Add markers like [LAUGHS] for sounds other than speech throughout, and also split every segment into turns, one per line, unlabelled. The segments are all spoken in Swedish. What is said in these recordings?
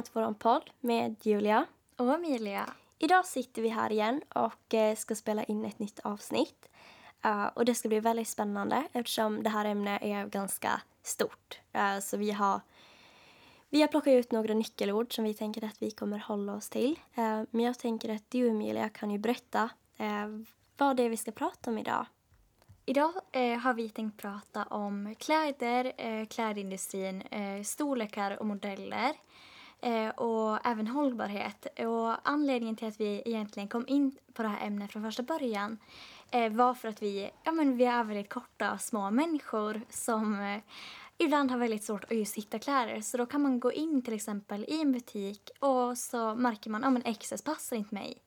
Välkomna till vår podd med Julia.
Och Emilia.
Idag sitter vi här igen och eh, ska spela in ett nytt avsnitt. Uh, och det ska bli väldigt spännande eftersom det här ämnet är ganska stort. Uh, så vi har, vi har plockat ut några nyckelord som vi tänker att vi kommer hålla oss till. Men jag tänker att du Emilia kan ju berätta vad det är vi ska prata om idag.
Idag eh, har vi tänkt prata om kläder, eh, klädindustrin, eh, storlekar och modeller eh, Eh, och även hållbarhet. Och anledningen till att vi egentligen kom in på det här ämnet från första början eh, var för att vi, ja, men vi är väldigt korta, små människor som eh, ibland har väldigt svårt att just hitta kläder. Så då kan man gå in till exempel i en butik och så märker man att ja, XS passar inte mig.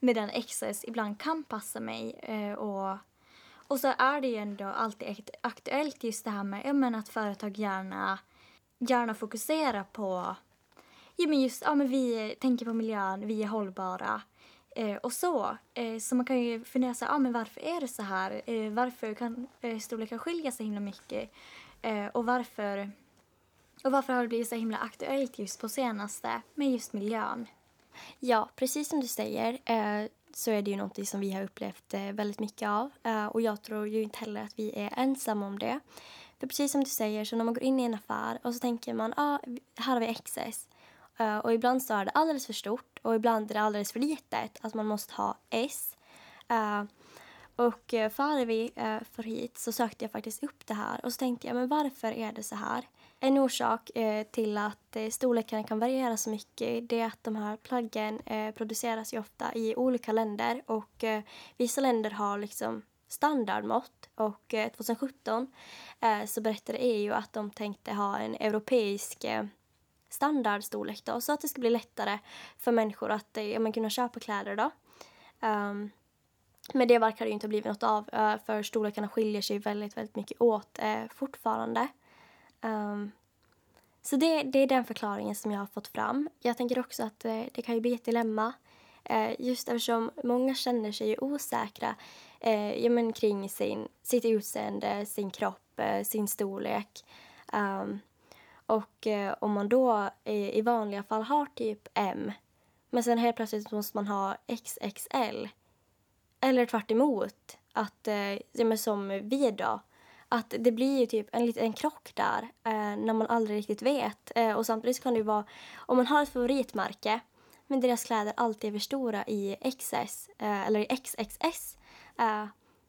Medan XS ibland kan passa mig eh, och och så är det ju ändå alltid aktuellt just det här med ja, men att företag gärna, gärna fokuserar på ja, men just ja, men vi tänker på miljön, vi är hållbara eh, och så. Eh, så man kan ju fundera så här, ja, men varför är det så här? Eh, varför kan eh, storlekar skilja så himla mycket? Eh, och varför och varför har det blivit så himla aktuellt just på senaste med just miljön?
Ja, precis som du säger. Eh, så är det ju någonting som vi har upplevt eh, väldigt mycket av. Eh, och jag tror ju inte heller att vi är ensamma om det. För precis som du säger, så när man går in i en affär och så tänker man, ah, här har vi XS. Eh, och ibland så är det alldeles för stort och ibland är det alldeles för litet, att man måste ha S. Eh, och eh, före vi för hit så sökte jag faktiskt upp det här och så tänkte jag, men varför är det så här? En orsak till att storleken kan variera så mycket det är att de här plaggen produceras ju ofta i olika länder och vissa länder har liksom standardmått och 2017 så berättade EU att de tänkte ha en europeisk standardstorlek då, så att det ska bli lättare för människor att eh, ja, kunna köpa kläder då. Um, men det verkar det ju inte ha blivit något av eh, för storlekarna skiljer sig väldigt, väldigt mycket åt eh, fortfarande. Um, så det, det är den förklaringen som jag har fått fram. Jag tänker också att eh, det kan ju bli ett dilemma eh, just eftersom många känner sig osäkra eh, ja, men kring sin, sitt utseende, sin kropp, eh, sin storlek. Um, och eh, om man då i vanliga fall har typ M men sen helt plötsligt måste man ha XXL eller tvärt emot, att, eh, ja, som vi då att det blir ju typ en liten krock där eh, när man aldrig riktigt vet. Eh, och samtidigt kan det ju vara, om man har ett favoritmärke men deras kläder alltid är för stora i XS eh, eller i XXS. Eh,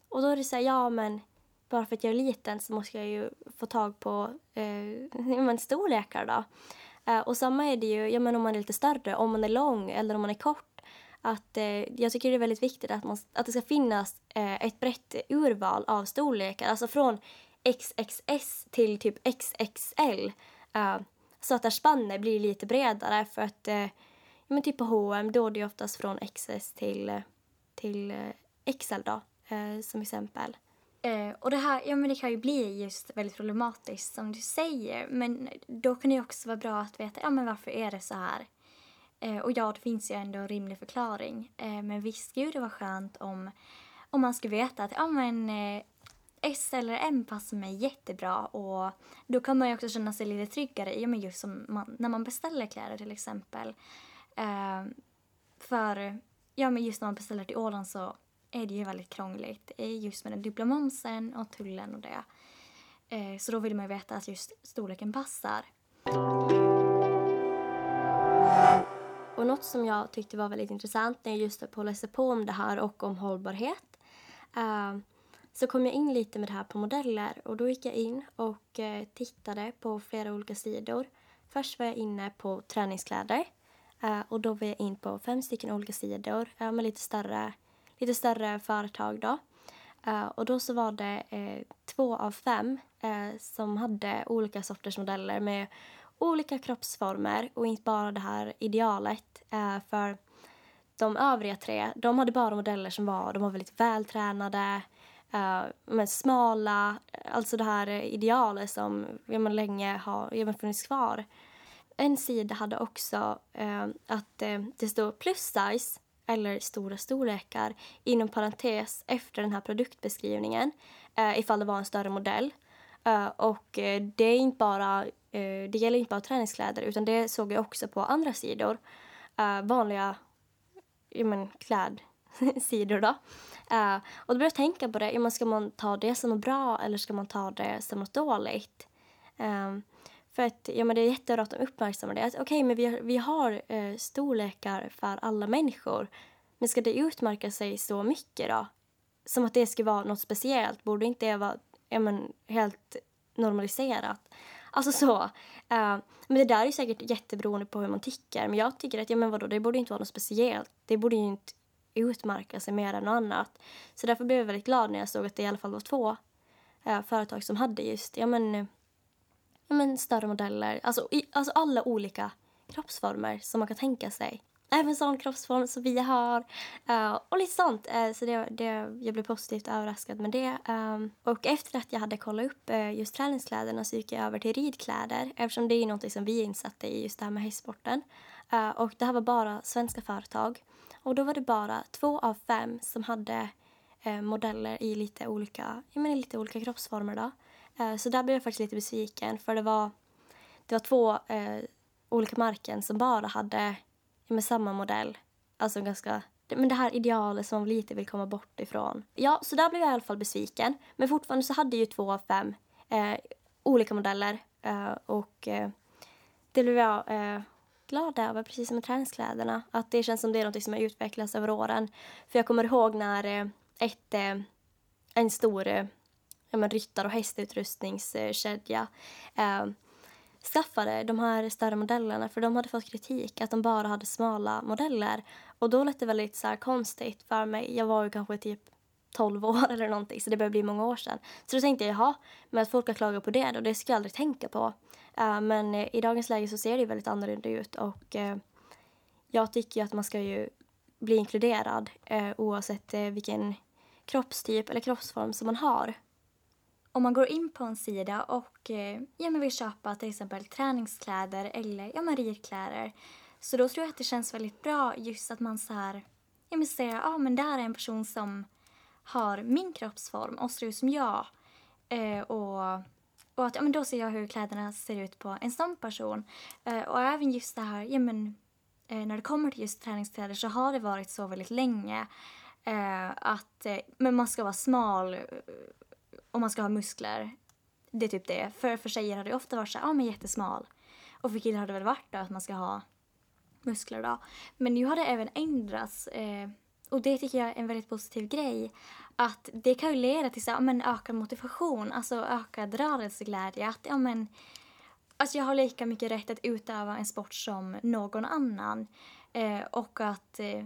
och då är det så här, ja men bara för att jag är liten så måste jag ju få tag på eh, [LAUGHS] men storlekar då. Eh, och samma är det ju ja, men om man är lite större, om man är lång eller om man är kort att eh, jag tycker det är väldigt viktigt att, man, att det ska finnas eh, ett brett urval av storlekar. Alltså från XXS till typ XXL. Eh, så att spannet blir lite bredare för att eh, men typ på H&M då är det oftast från XS till, eh, till XL då, som exempel.
Eh, och det här, ja men det kan ju bli just väldigt problematiskt som du säger. Men då kan det också vara bra att veta, ja men varför är det så här? Eh, och ja, det finns ju ändå en rimlig förklaring. Eh, men visst skulle det vara skönt om, om man skulle veta att ja, men, eh, S eller M passar mig jättebra och då kan man ju också känna sig lite tryggare ja, men just som man, när man beställer kläder till exempel. Eh, för ja, men just när man beställer till Åland så är det ju väldigt krångligt just med den dubbla momsen och tullen och det. Eh, så då vill man ju veta att just storleken passar.
Och något som jag tyckte var väldigt intressant när jag just höll på att läsa på om det här och om hållbarhet eh, så kom jag in lite med det här på modeller och då gick jag in och eh, tittade på flera olika sidor. Först var jag inne på träningskläder och då var jag in på fem stycken olika sidor med lite större, lite större företag då. Eh, och då så var det eh, två av fem eh, som hade olika sorters modeller med olika kroppsformer och inte bara det här idealet. Eh, för de övriga tre, de hade bara modeller som var, de var väldigt vältränade, eh, men smala, alltså det här idealet som ja, man länge har ja, funnits kvar. En sida hade också eh, att eh, det stod plus size eller stora storlekar inom parentes efter den här produktbeskrivningen eh, ifall det var en större modell. Uh, och eh, det är inte bara, eh, det gäller inte bara träningskläder utan det såg jag också på andra sidor. Eh, vanliga ja, men, klädsidor då. och då började jag tänka på det, ja, men ska man ta det som är bra eller ska man ta det som är dåligt? Um, för att ja, men det är jättebra att de uppmärksammar det. Okej, okay, men vi har, vi har eh, storlekar för alla människor. Men ska det utmärka sig så mycket då? Som att det ska vara något speciellt. Borde inte det vara ja, men, helt normaliserat? Alltså så. Eh, men det där är säkert jätteberoende på hur man tycker. Men jag tycker att ja, men vadå, det borde inte vara något speciellt. Det borde ju inte utmärka sig mer än något annat. Så därför blev jag väldigt glad när jag såg att det i alla fall var två eh, företag som hade just ja, men, eh, ja, men större modeller. Alltså, i, alltså alla olika kroppsformer som man kan tänka sig. Även sån kroppsform som vi har. Uh, och lite sånt. Uh, så det, det, jag blev positivt överraskad med det. Um, och efter att jag hade kollat upp uh, just träningskläderna så gick jag över till ridkläder. Eftersom det är något som vi insatta i just det här med hästsporten. och det här var bara svenska företag. Och då var det bara två av fem som hade modeller i lite olika, jag menar, lite olika kroppsformer. Då. Eh, så där blev jag faktiskt lite besviken för det var, det var två eh, olika märken som bara hade med samma modell. Alltså ganska, men det här idealet som man lite vill komma bort ifrån. Ja, så där blev jag i alla fall besviken. Men fortfarande så hade ju två av fem eh, olika modeller eh, och eh, det blev jag eh, glad över, precis som med träningskläderna. Att det känns som det är något som har utvecklats över åren. För jag kommer ihåg när eh, ett, eh, en stor ja, men, ryttar och hästutrustningskedja eh, skaffade de här större modellerna för de hade fått kritik att de bara hade smala modeller. Och då lät det väldigt så här, konstigt för mig. Jag var ju kanske typ 12 år [LAUGHS] eller någonting så det börjar bli många år sedan. Så då tänkte jag jaha, men att folk har klagat på det då, det ska jag aldrig tänka på. Uh, men eh, i dagens läge så ser det väldigt annorlunda ut och uh, jag tycker att man ska ju bli inkluderad oavsett vilken kroppstyp eller kroppsform som man har
om man går in på en sida och eh, ja, men vill köpa till exempel träningskläder eller ja, men ridkläder så då tror jag att det känns väldigt bra just att man så här, ja, men säger att ah, men där är en person som har min kroppsform och ser ut som jag. Eh, och, och att ja, men då ser jag hur kläderna ser ut på en sån person. Eh, och även just det här, ja men eh, när det kommer till just träningskläder så har det varit så väldigt länge. Eh, att eh, men man ska vara smal eh, om man ska ha muskler. Det är typ det. För, för tjejer har det ofta varit så ja men jättesmal. Och för killar har det väl varit då att man ska ha muskler då. Men nu har det även ändrats. Eh, och det tycker jag är en väldigt positiv grej. Att det kan ju leda till så, ja, men ökad motivation, alltså ökad rörelseglädje. Att ja, men, alltså jag har lika mycket rätt att utöva en sport som någon annan. Eh, och att eh,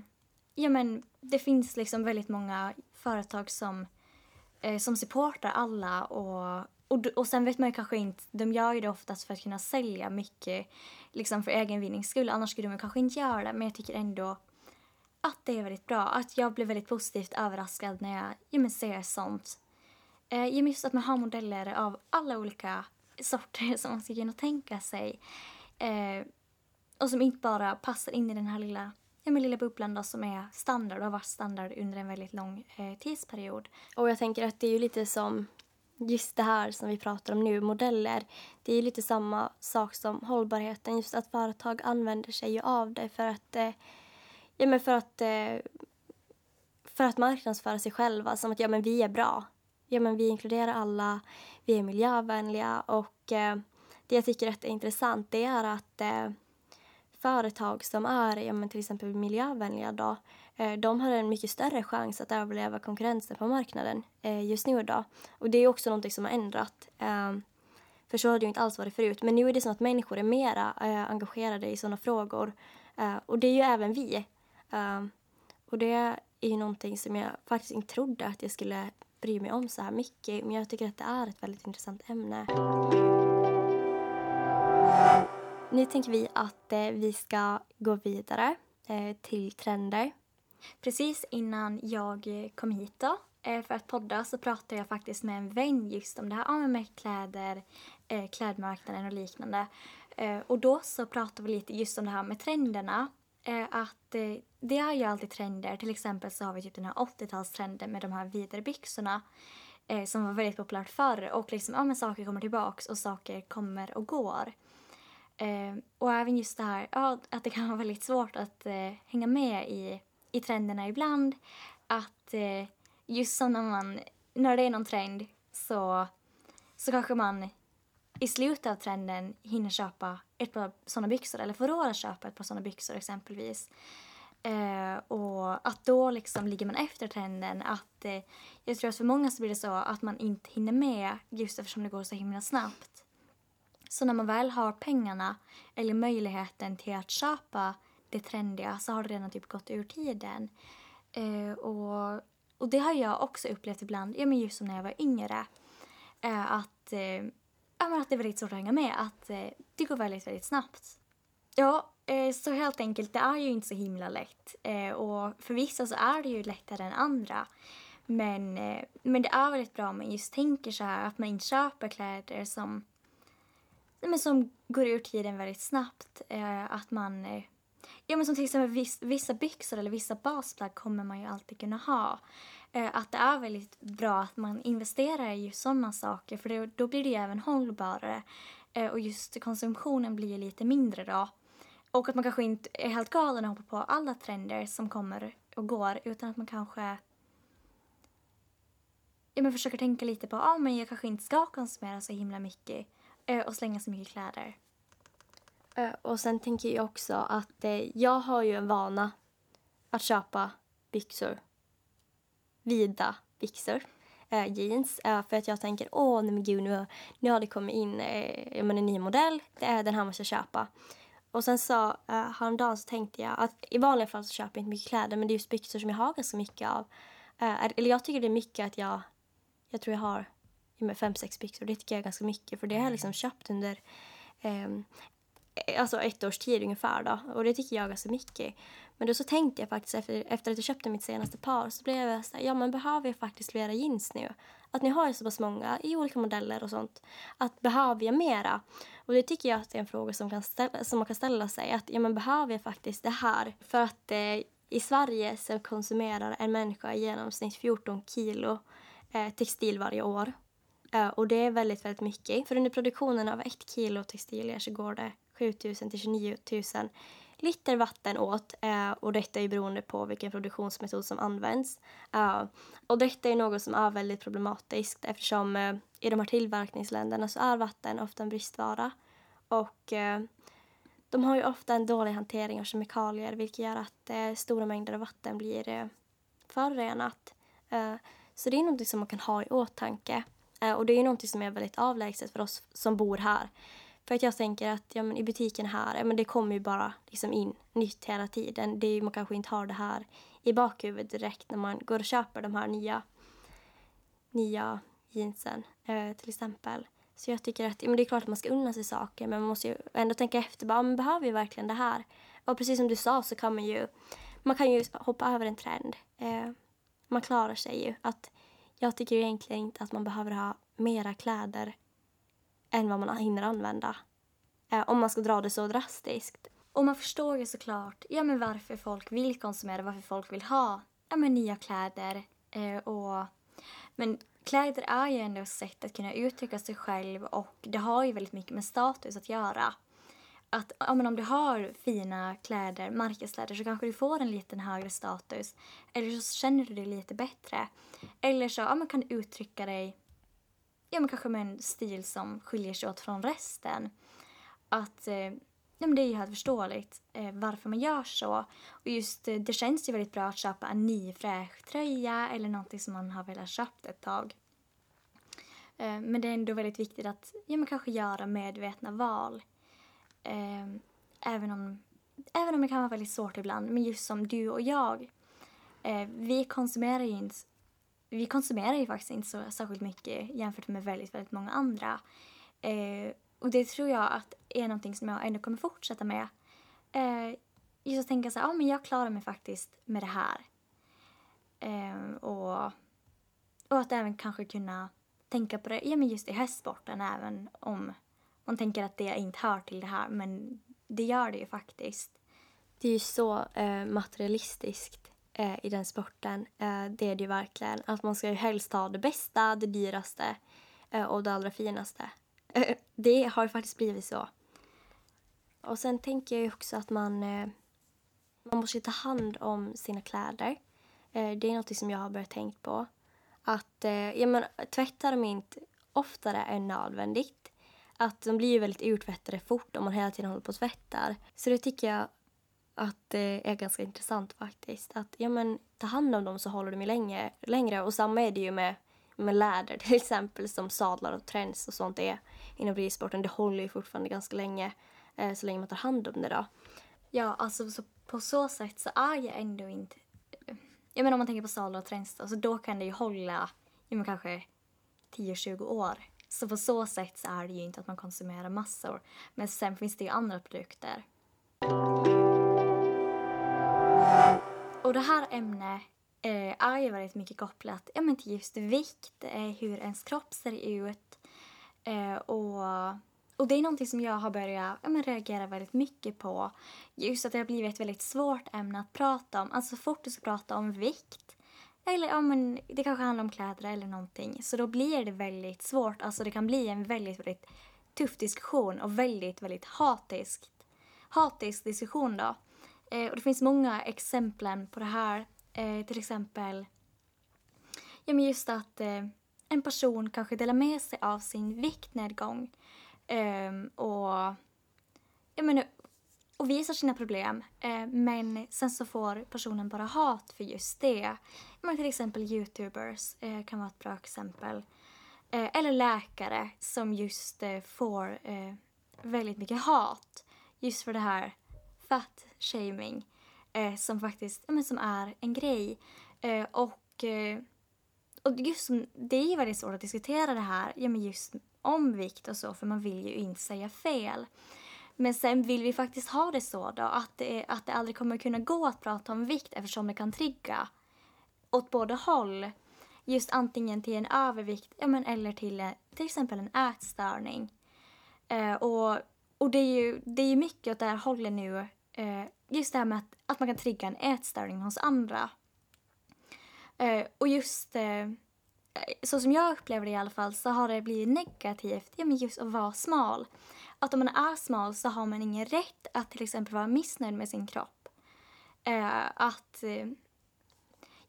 ja, men, det finns liksom väldigt många företag som eh, Eh, som supportar alla och, och, och sen vet man ju kanske inte, de gör ju det oftast för att kunna sälja mycket liksom för egen vinnings skull, annars skulle de kanske inte göra det men jag tycker ändå att det är väldigt bra. Att jag blir väldigt positivt överraskad när jag ja, men ser sånt. Eh, just att man har modeller av alla olika sorter [LAUGHS] som man ska kunna tänka sig. Eh, och som inte bara passar in i den här lilla ja, men lilla bubblan då, som är standard och har varit standard under en väldigt lång eh, tidsperiod.
Och jag tänker att det är ju lite som just det här som vi pratar om nu, modeller. Det är lite samma sak som hållbarheten, just att företag använder sig av det för att, eh, ja, men för att, eh, för att marknadsföra sig själva som att ja, men vi är bra. Ja, men vi inkluderar alla, vi är miljövänliga och eh, det jag tycker är intressant det är att eh, företag som är ja, men till exempel miljövänliga då, eh, de har en mycket större chans att överleva konkurrensen på marknaden eh, just nu. Då. Och det är också något som har ändrat. Ehm, för så har det ju inte alls varit förut. Men nu är det så att människor är mera eh, engagerade i sådana frågor. Och det är ju även vi. Ehm, och det är ju någonting som jag faktiskt inte trodde att jag skulle bry mig om så här mycket. Men jag tycker att det är ett väldigt intressant ämne. Nu tänker vi att eh, vi ska gå vidare eh, till trender.
Precis innan jag eh, kom hit då, eh, för att podda så pratade jag faktiskt med en vän just om det här med kläder, eh, klädmarknaden och liknande. Eh, och då så pratade vi lite just om det här med trenderna. Eh, att eh, det är ju alltid trender. Till exempel så har vi typ den här 80-talstrenden med de här vidare byxorna. eh, som var väldigt populärt förr och liksom, ja men saker kommer tillbaks och saker kommer och går. Eh, och även just det här ja, att det kan vara väldigt svårt att eh, hänga med i, i trenderna ibland. Att eh, just som när man, när det är någon trend så, så kanske man i slutet av trenden hinner köpa ett par sådana byxor eller får råd att köpa ett par sådana byxor exempelvis. Eh, och att då liksom ligger man efter trenden. Att, eh, jag tror att för många så blir det så att man inte hinner med just eftersom det går så himla snabbt. Så när man väl har pengarna eller möjligheten till att köpa det trendiga så har det redan typ gått ur tiden. Eh, och, och det har jag också upplevt ibland, ja men just som när jag var yngre. Eh, att, eh, ja, men att det är väldigt svårt att hänga med, att eh, det går väldigt, väldigt snabbt. Ja, eh, så helt enkelt, det är ju inte så himla lätt. Eh, och för vissa så är det ju lättare än andra. Men, eh, men det är väldigt bra om man just tänker så här att man inte köper kläder som men som går ur tiden väldigt snabbt. Eh, att man... Eh, ja, men som till exempel viss, vissa byxor eller vissa basplagg kommer man ju alltid kunna ha. Eh, att det är väldigt bra att man investerar i just sådana saker för det, då blir det ju även hållbarare. Eh, och just konsumtionen blir lite mindre då. Och att man kanske inte är helt galen och hoppar på alla trender som kommer och går utan att man kanske ja, men försöker tänka lite på att ah, men jag kanske inte ska konsumera så himla mycket Eh, och slänga så mycket kläder.
Eh, och sen tänker jag också att eh, jag har ju en vana att köpa byxor. Vida byxor. Äh, jeans. Äh, för att jag tänker, åh nej men gud nu, nu har det kommit in eh, en ny modell. Det är den här måste jag köpa. Och sen så eh, häromdagen så tänkte jag att i vanliga fall så köper jag inte mycket kläder men det är just byxor som jag har ganska mycket av. Eller jag tycker det är mycket att jag, jag tror jag har med fem, sex byxor. Det tycker jag är ganska mycket för det har jag liksom köpt under eh, alltså ett års tid ungefär då. Och det tycker jag är ganska mycket. Men då så tänkte jag faktiskt efter, efter att jag köpte mitt senaste par så blev jag så här, ja men behöver jag faktiskt flera jeans nu? Att ni har så pass många i olika modeller och sånt. Att behöver jag mera? Och det tycker jag att är en fråga som, kan ställa, som man kan ställa sig. Att ja men behöver jag faktiskt det här? För att eh, i Sverige så konsumerar en människa i genomsnitt 14 kilo eh, textil varje år. Eh, och det är väldigt, väldigt mycket. För under produktionen av ett kilo textilier så går det 7000 till 29 000 liter vatten åt. Eh, och detta är beroende på vilken produktionsmetod som används. Eh, och detta är något som är väldigt problematiskt eftersom i de här tillverkningsländerna så är vatten ofta en bristvara. Och de har ju ofta en dålig hantering av kemikalier vilket gör att stora mängder av vatten blir förorenat. Så det är något som man kan ha i åtanke. Eh, och det är ju någonting som är väldigt avlägset för oss som bor här. För att jag tänker att ja, men i butiken här, ja, men det kommer ju bara liksom in nytt hela tiden. Det är, man kanske inte har det här i bakhuvudet direkt när man går och köper de här nya, nya jeansen eh, till exempel. Så jag tycker att ja, men det är klart att man ska unna sig saker men man måste ju ändå tänka efter. Bara, men behöver vi verkligen det här? Och precis som du sa så kan man ju, man kan ju hoppa över en trend. Eh, man klarar sig ju. Att jag tycker egentligen inte att man behöver ha mera kläder än vad man hinner använda. Eh, om man ska dra det så drastiskt.
Och man förstår ju såklart ja, men varför folk vill konsumera, varför folk vill ha ja, men nya kläder. Eh, och, men kläder är ju ändå ett sätt att kunna uttrycka sig själv och det har ju väldigt mycket med status att göra att ja, men om du har fina kläder, märkeskläder, så kanske du får en liten högre status. Eller så känner du dig lite bättre. Eller så ja, man kan du uttrycka dig ja, men kanske med en stil som skiljer sig åt från resten. Att eh, ja, men det är ju helt förståeligt eh, varför man gör så. Och just eh, det känns ju väldigt bra att köpa en ny fräsch tröja eller någonting som man har velat köpa ett tag. Eh, men det är ändå väldigt viktigt att ja, men kanske göra medvetna val Eh, även, om, även om det kan vara väldigt svårt ibland. Men just som du och jag. Eh, vi konsumerar ju inte vi konsumerar ju faktiskt inte så särskilt mycket jämfört med väldigt, väldigt många andra. Eh, och det tror jag att är någonting som jag ändå kommer fortsätta med. Eh, just att tänka så här, ja men jag klarar mig faktiskt med det här. Eh, och, och att även kanske kunna tänka på det, ja men just i hästsporten även om man tänker att det inte hör till det här, men det gör det ju faktiskt.
Det är ju så eh, materialistiskt eh, i den sporten. Eh, det är det ju verkligen. Att man ska ju helst ha det bästa, det dyraste eh, och det allra finaste. Eh, det har ju faktiskt blivit så. Och sen tänker jag ju också att man, eh, man måste ta hand om sina kläder. Eh, det är något som jag har börjat tänka på. Att eh, ja, men, tvätta dem inte oftare än nödvändigt. Att de blir ju väldigt urtvättade fort om man hela tiden håller på och tvättar. Så det tycker jag att det är ganska intressant faktiskt. Att ja, men, ta hand om dem så håller de ju länge, längre. Och samma är det ju med, med läder [LAUGHS] till exempel som sadlar och träns och sånt är inom ridsporten. Det håller ju fortfarande ganska länge eh, så länge man tar hand om det då.
Ja, alltså så på så sätt så är jag ändå inte... Jag menar om man tänker på sadlar och träns då, så då kan det ju hålla ja, men kanske 10-20 år. Så på så sätt så är det ju inte att man konsumerar massor. Men sen finns det ju andra produkter. Och det här ämnet eh, är ju väldigt mycket kopplat ja, men till just vikt, eh, hur ens kropp ser ut. Eh, och, och det är någonting som jag har börjat ja, men reagera väldigt mycket på. Just att det har blivit ett väldigt svårt ämne att prata om. Alltså så fort du ska prata om vikt eller ja, men det kanske handlar om kläder eller någonting. Så då blir det väldigt svårt. Alltså det kan bli en väldigt, väldigt tuff diskussion och väldigt, väldigt hatisk, hatisk diskussion då. Eh, och det finns många exempel på det här. Eh, till exempel ja, men just att eh, en person kanske delar med sig av sin viktnedgång ehm, och, ja, men, och visar sina problem. Eh, men sen så får personen bara hat för just det. Men till exempel youtubers eh, kan vara ett bra exempel. Eh, eller läkare som just eh, får eh, väldigt mycket hat just för det här fat shaming eh, som faktiskt men som är en grej. Eh, och, eh, och just som, det är ju väldigt svårt att diskutera det här ja, men just om vikt och så för man vill ju inte säga fel. Men sen vill vi faktiskt ha det så då att det, att det aldrig kommer kunna gå att prata om vikt eftersom det kan trigga åt båda håll. Just antingen till en övervikt ja, men, eller till eh, till exempel en ätstörning. Eh, och och det är ju det är mycket åt det här hållet nu eh, just det här med att, att man kan trigga en ätstörning hos andra. Eh, och just eh, så som jag upplever det i alla fall så har det blivit negativt ja, men just att vara smal. Att om man är smal så har man ingen rätt att till exempel vara missnöjd med sin kropp. Eh, att eh,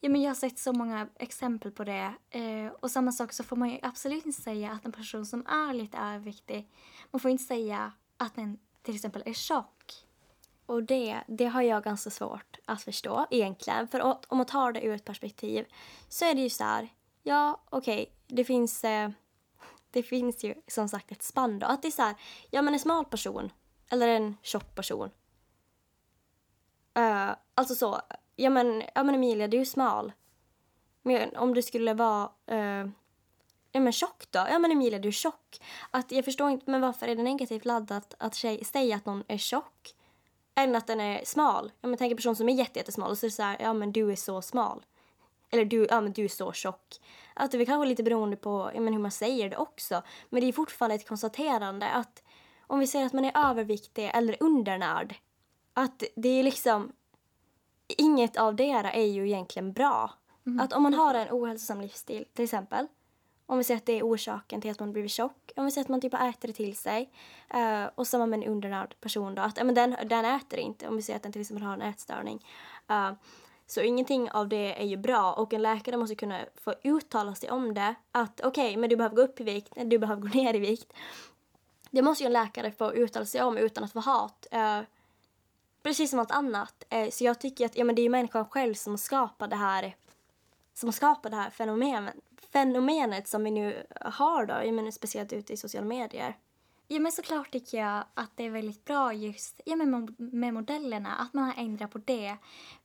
Ja, men jag har sett så många exempel på det. Eh, och samma sak så får man ju absolut inte säga att en person som är lite överviktig, man får inte säga att den till exempel är tjock.
Och det, det har jag ganska svårt att förstå egentligen. För om man tar det ur ett perspektiv så är det ju så här, ja okej, okay, det finns eh, det finns ju som sagt ett spann då. Att det är så här, ja men en smal person eller en tjock person. Uh, alltså så, ja men, ja men Emilia du är smal. Men om du skulle vara uh, ja men tjock då? Ja men Emilia du är tjock. Att jag förstår inte, men varför är det negativt laddat att tjej, säga att någon är tjock? än att den är smal. Ja, men tänk en person som är jättesmal och så är det så här, ja men du är så smal. Eller du, ja, men du är så tjock. Att det är kanske lite beroende på ja, men hur man säger det också. Men det är fortfarande ett konstaterande att om vi säger att man är överviktig eller undernärd. Att det är liksom, inget av det är ju egentligen bra. Mm. Att om man har en ohälsosam livsstil till exempel om vi säger att det är orsaken till att man blivit tjock. Om vi säger att man typ äter det till sig. Uh, och samma med en undernärd person då. Att men den, den äter inte. Om vi säger att den till exempel har en ätstörning. Uh, så ingenting av det är ju bra och en läkare måste kunna få uttala sig om det. Att okej, okay, men du behöver gå upp i vikt, du behöver gå ner i vikt. Det måste ju en läkare få uttala sig om utan att få hat. Uh, precis som allt annat. Uh, så jag tycker att ja, men det är ju människan själv som skapar det här som skapar det här fenomenet, fenomenet som vi nu har då, jag menar speciellt ute i sociala medier.
Ja men såklart tycker jag att det är väldigt bra just ja, med, med modellerna, att man har ändrat på det.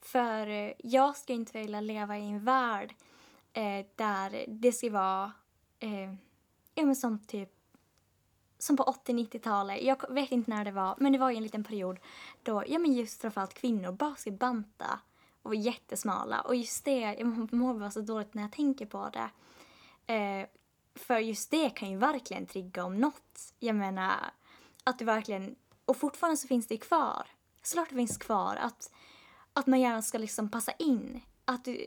För eh, jag skulle inte vilja leva i en värld eh, där det ska vara eh, ja, men som typ som på 80-90-talet, jag vet inte när det var, men det var ju en liten period då ja, men just framförallt kvinnor bara skulle banta och var jättesmala. Och just det, jag mår bara så dåligt när jag tänker på det. Eh, för just det kan ju verkligen trigga om något. Jag menar, att det verkligen... Och fortfarande så finns det kvar. Såklart det finns kvar att, att man gärna ska liksom passa in. att du,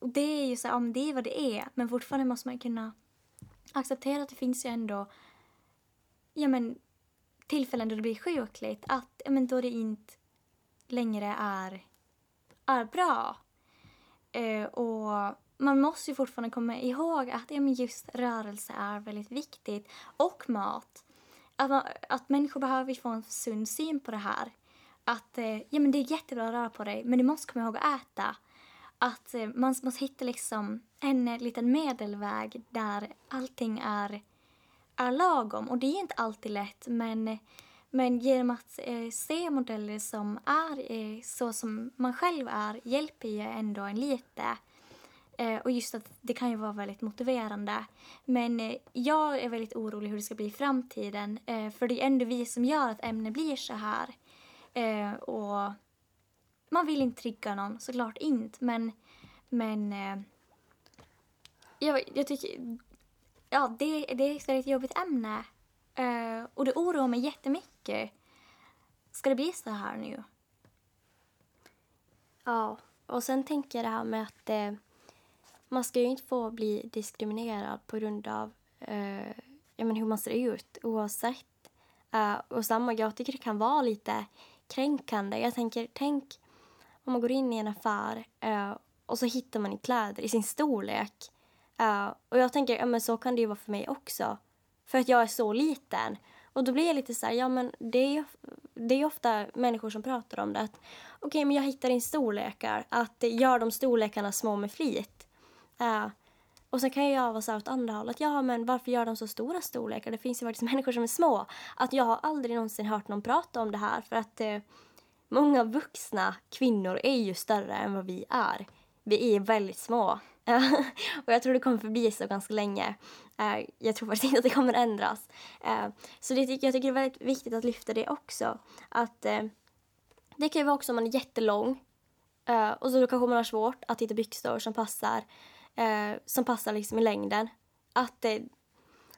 det är ju så ja, men det är vad det är. Men fortfarande måste man kunna acceptera att det finns ju ändå ja, men, tillfällen då det blir sjukligt. Att ja, men, då det inte längre är, är bra. Eh, och man måste ju fortfarande komma ihåg att ja, men just rörelse är väldigt viktigt. Och mat. Att, man, att människor behöver få en sund syn på det här. Att eh, ja, men det är jättebra att röra på dig, men du måste komma ihåg att äta. Att eh, man måste hitta liksom en eh, liten medelväg där allting är, är lagom. Och det är inte alltid lätt, men, men genom att eh, se modeller som är eh, så som man själv är hjälper ju ändå en lite. Eh, och just att det kan ju vara väldigt motiverande. Men eh, jag är väldigt orolig hur det ska bli i framtiden. Eh, för det är ändå vi som gör att ämnet blir så här. Eh, och man vill inte trigga någon, såklart inte. Men, men eh, jag, jag tycker... Ja, det, det är ett väldigt jobbigt ämne. Eh, och det oroar mig jättemycket. Ska det bli så här nu?
Ja, och sen tänker jag det här med att eh, man ska ju inte få bli diskriminerad på grund av eh, ja, men hur man ser ut oavsett. Uh, och samma, jag tycker det kan vara lite kränkande. Jag tänker, tänk om man går in i en affär uh, och så hittar man kläder i sin storlek. Uh, och jag tänker, ja men så kan det ju vara för mig också. För att jag är så liten. Och då blir jag lite så här, ja men det är ju det är ofta människor som pratar om det. Okej, okay, men jag hittar in storlekar. Att gör de storlekarna små med flit. Uh, och sen kan jag vara så här åt andra hållet. Ja, men varför gör de så stora storlekar? Det finns ju faktiskt [LAUGHS] människor som är små. Att jag har aldrig någonsin hört någon prata om det här. För att uh, många vuxna kvinnor är ju större än vad vi är. Vi är väldigt små. [LAUGHS] och jag tror det kommer förbli så ganska länge. Uh, jag tror faktiskt inte att det kommer ändras. Eh, så det, jag tycker det är väldigt viktigt att lyfta det också. Att det kan ju vara också om man är jättelång. och så kanske man har svårt att hitta byxor som passar eh, som passar liksom i längden. Att det,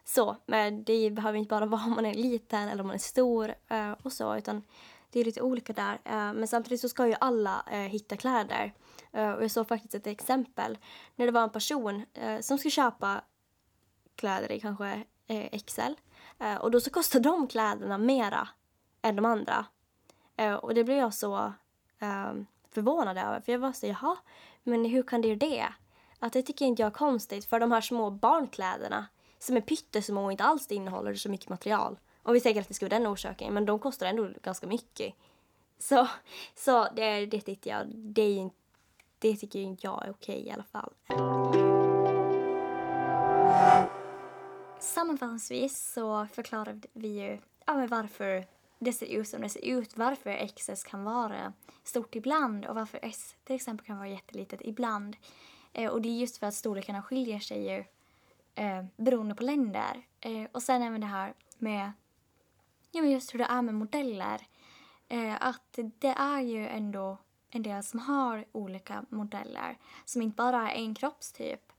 så, men det behöver inte bara [LAUGHS] vara om man är liten eller om man är stor eh, och så, utan det är lite olika där. Eh, men samtidigt så ska ju alla eh, hitta kläder. Eh, och jag såg faktiskt ett exempel när det var en person eh, som skulle köpa kläder i kanske eh, XL. Eh, och då så kostar de kläderna mera än de andra. Eh, och det blev jag så förvånad över, för jag var så jaha, men hur kan det göra det? Att det tycker inte jag är konstigt för de här små barnkläderna som är pyttesmå och inte alls innehåller så mycket material. Och vi säger att det skulle vara den orsaken, men de kostar ändå ganska mycket. Så, så det, det tycker jag, det, är, det tycker inte jag är okej i alla fall.
Sammanfattningsvis så förklarade vi ju ja, varför det ser ut som det ser ut, varför XS kan vara stort ibland och varför S till exempel kan vara jättelitet ibland. Eh, och det är just för att storlekarna skiljer sig ju eh, beroende på länder. Eh, och sen även det här med ja, men just hur det är med modeller. Eh, att det är ju ändå en del som har olika modeller som inte bara är en kroppstyp.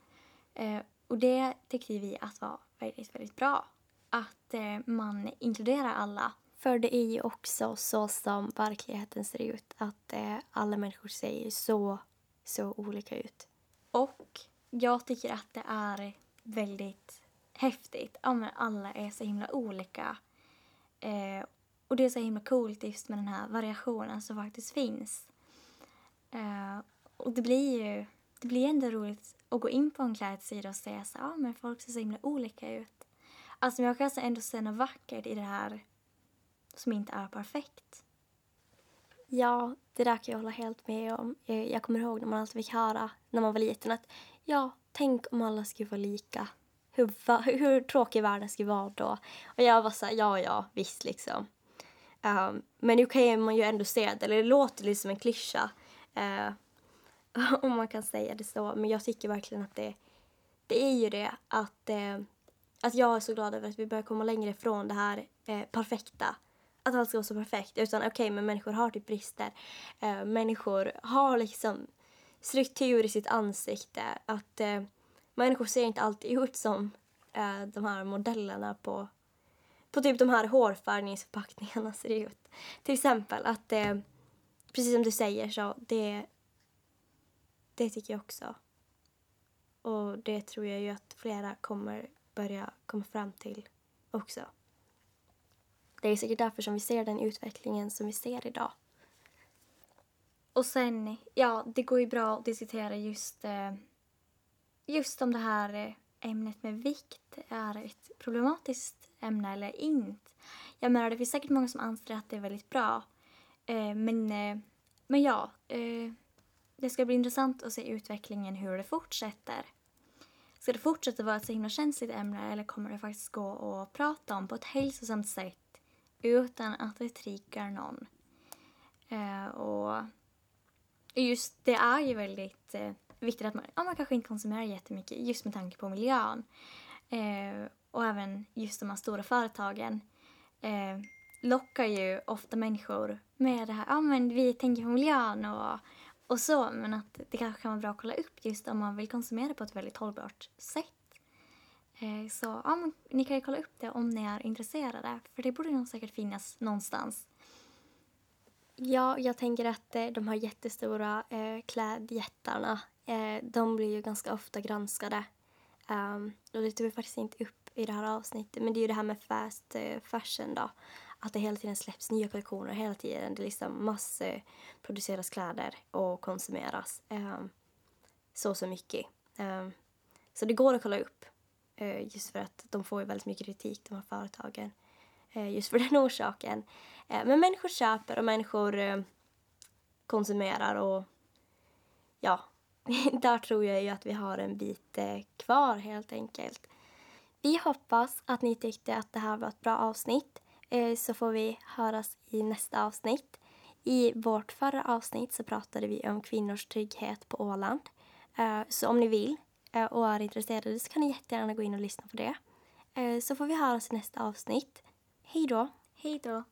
Eh, och det tyckte vi att var väldigt, väldigt bra. Att eh, man inkluderar alla.
För det är ju också så som verkligheten ser ut. Att eh, alla människor ser så, så olika ut.
Och jag tycker att det är väldigt häftigt. Ja, men alla är så himla olika. Eh, och det är så himla coolt just med den här variationen som faktiskt finns. Eh, och det blir ju det blir ändå roligt att gå in på en klädsida och säga så ja ah, men folk ser så himla olika ut. Alltså jag kan ändå se något vackert i det här som inte är perfekt.
Ja, det där kan jag hålla helt med om. Jag kommer ihåg när man alltid fick höra när man var liten att ja, tänk om alla skulle vara lika. Hur, hur tråkig världen skulle vara då. Och jag var så här, ja, ja, visst liksom. Um, men nu kan man ju ändå se det, eller det låter lite som en klyscha. Uh, [LAUGHS] om man kan säga det så. Men jag tycker verkligen att det, det är ju det att, uh, att jag är så glad över att vi börjar komma längre ifrån det här uh, perfekta att allt ska vara så perfekt. Utan okej, okay, men människor har typ brister. Eh, människor har liksom struktur i sitt ansikte. Att eh, människor ser inte alltid ut som eh, de här modellerna på, på typ de här hårfärgningsförpackningarna ser ut. Till exempel att, eh, precis som du säger, så det det tycker jag också. Och det tror jag ju att flera kommer börja komma fram till också. Det är säkert därför som vi ser den utvecklingen som vi ser idag.
Och sen, ja, det går ju bra att diskutera just, eh, just om det här eh, ämnet med vikt är ett problematiskt ämne eller inte. Jag menar, det finns säkert många som anser att det är väldigt bra. Eh, men, men ja, det ska bli intressant att se utvecklingen, hur det fortsätter. Ska det fortsätta vara ett så himla känsligt ämne eller kommer det faktiskt gå att prata om på ett hälsosamt sätt utan att det triggar någon? Eh, och just det är ju väldigt eh, viktigt att man, ja, man kanske inte konsumerar jättemycket just med tanke på miljön. Eh, och även just de här stora företagen eh, lockar ju ofta människor med det här, ja men vi tänker på miljön och, och så, men att det kanske kan vara bra att kolla upp just om man vill konsumera på ett väldigt hållbart sätt. Eh, så ja, men, ni kan ju kolla upp det om ni är intresserade, för det borde nog säkert finnas någonstans
Ja, jag tänker att eh, de här jättestora eh, klädjättarna, eh, de blir ju ganska ofta granskade. Um, och det tog vi faktiskt inte upp i det här avsnittet, men det är ju det här med fast eh, fashion då. Att det hela tiden släpps nya kollektioner, hela tiden. Det liksom massproduceras kläder och konsumeras um, så, så mycket. Um, så det går att kolla upp, Eh, just för att de får ju väldigt mycket kritik, de här företagen. Eh, just för [LAUGHS] den orsaken. Eh, men människor köper och människor konsumerar och ja, [LAUGHS] där tror jag ju att vi har en bit kvar helt enkelt. Vi hoppas att ni tyckte att det här var ett bra avsnitt så får vi höras i nästa avsnitt. I vårt förra avsnitt så pratade vi om kvinnors trygghet på Åland. Så om ni vill Eh, och är intresserade så kan ni jättegärna gå in och lyssna på det. Eh, så får vi höras i nästa avsnitt. Hej då!
Hej då!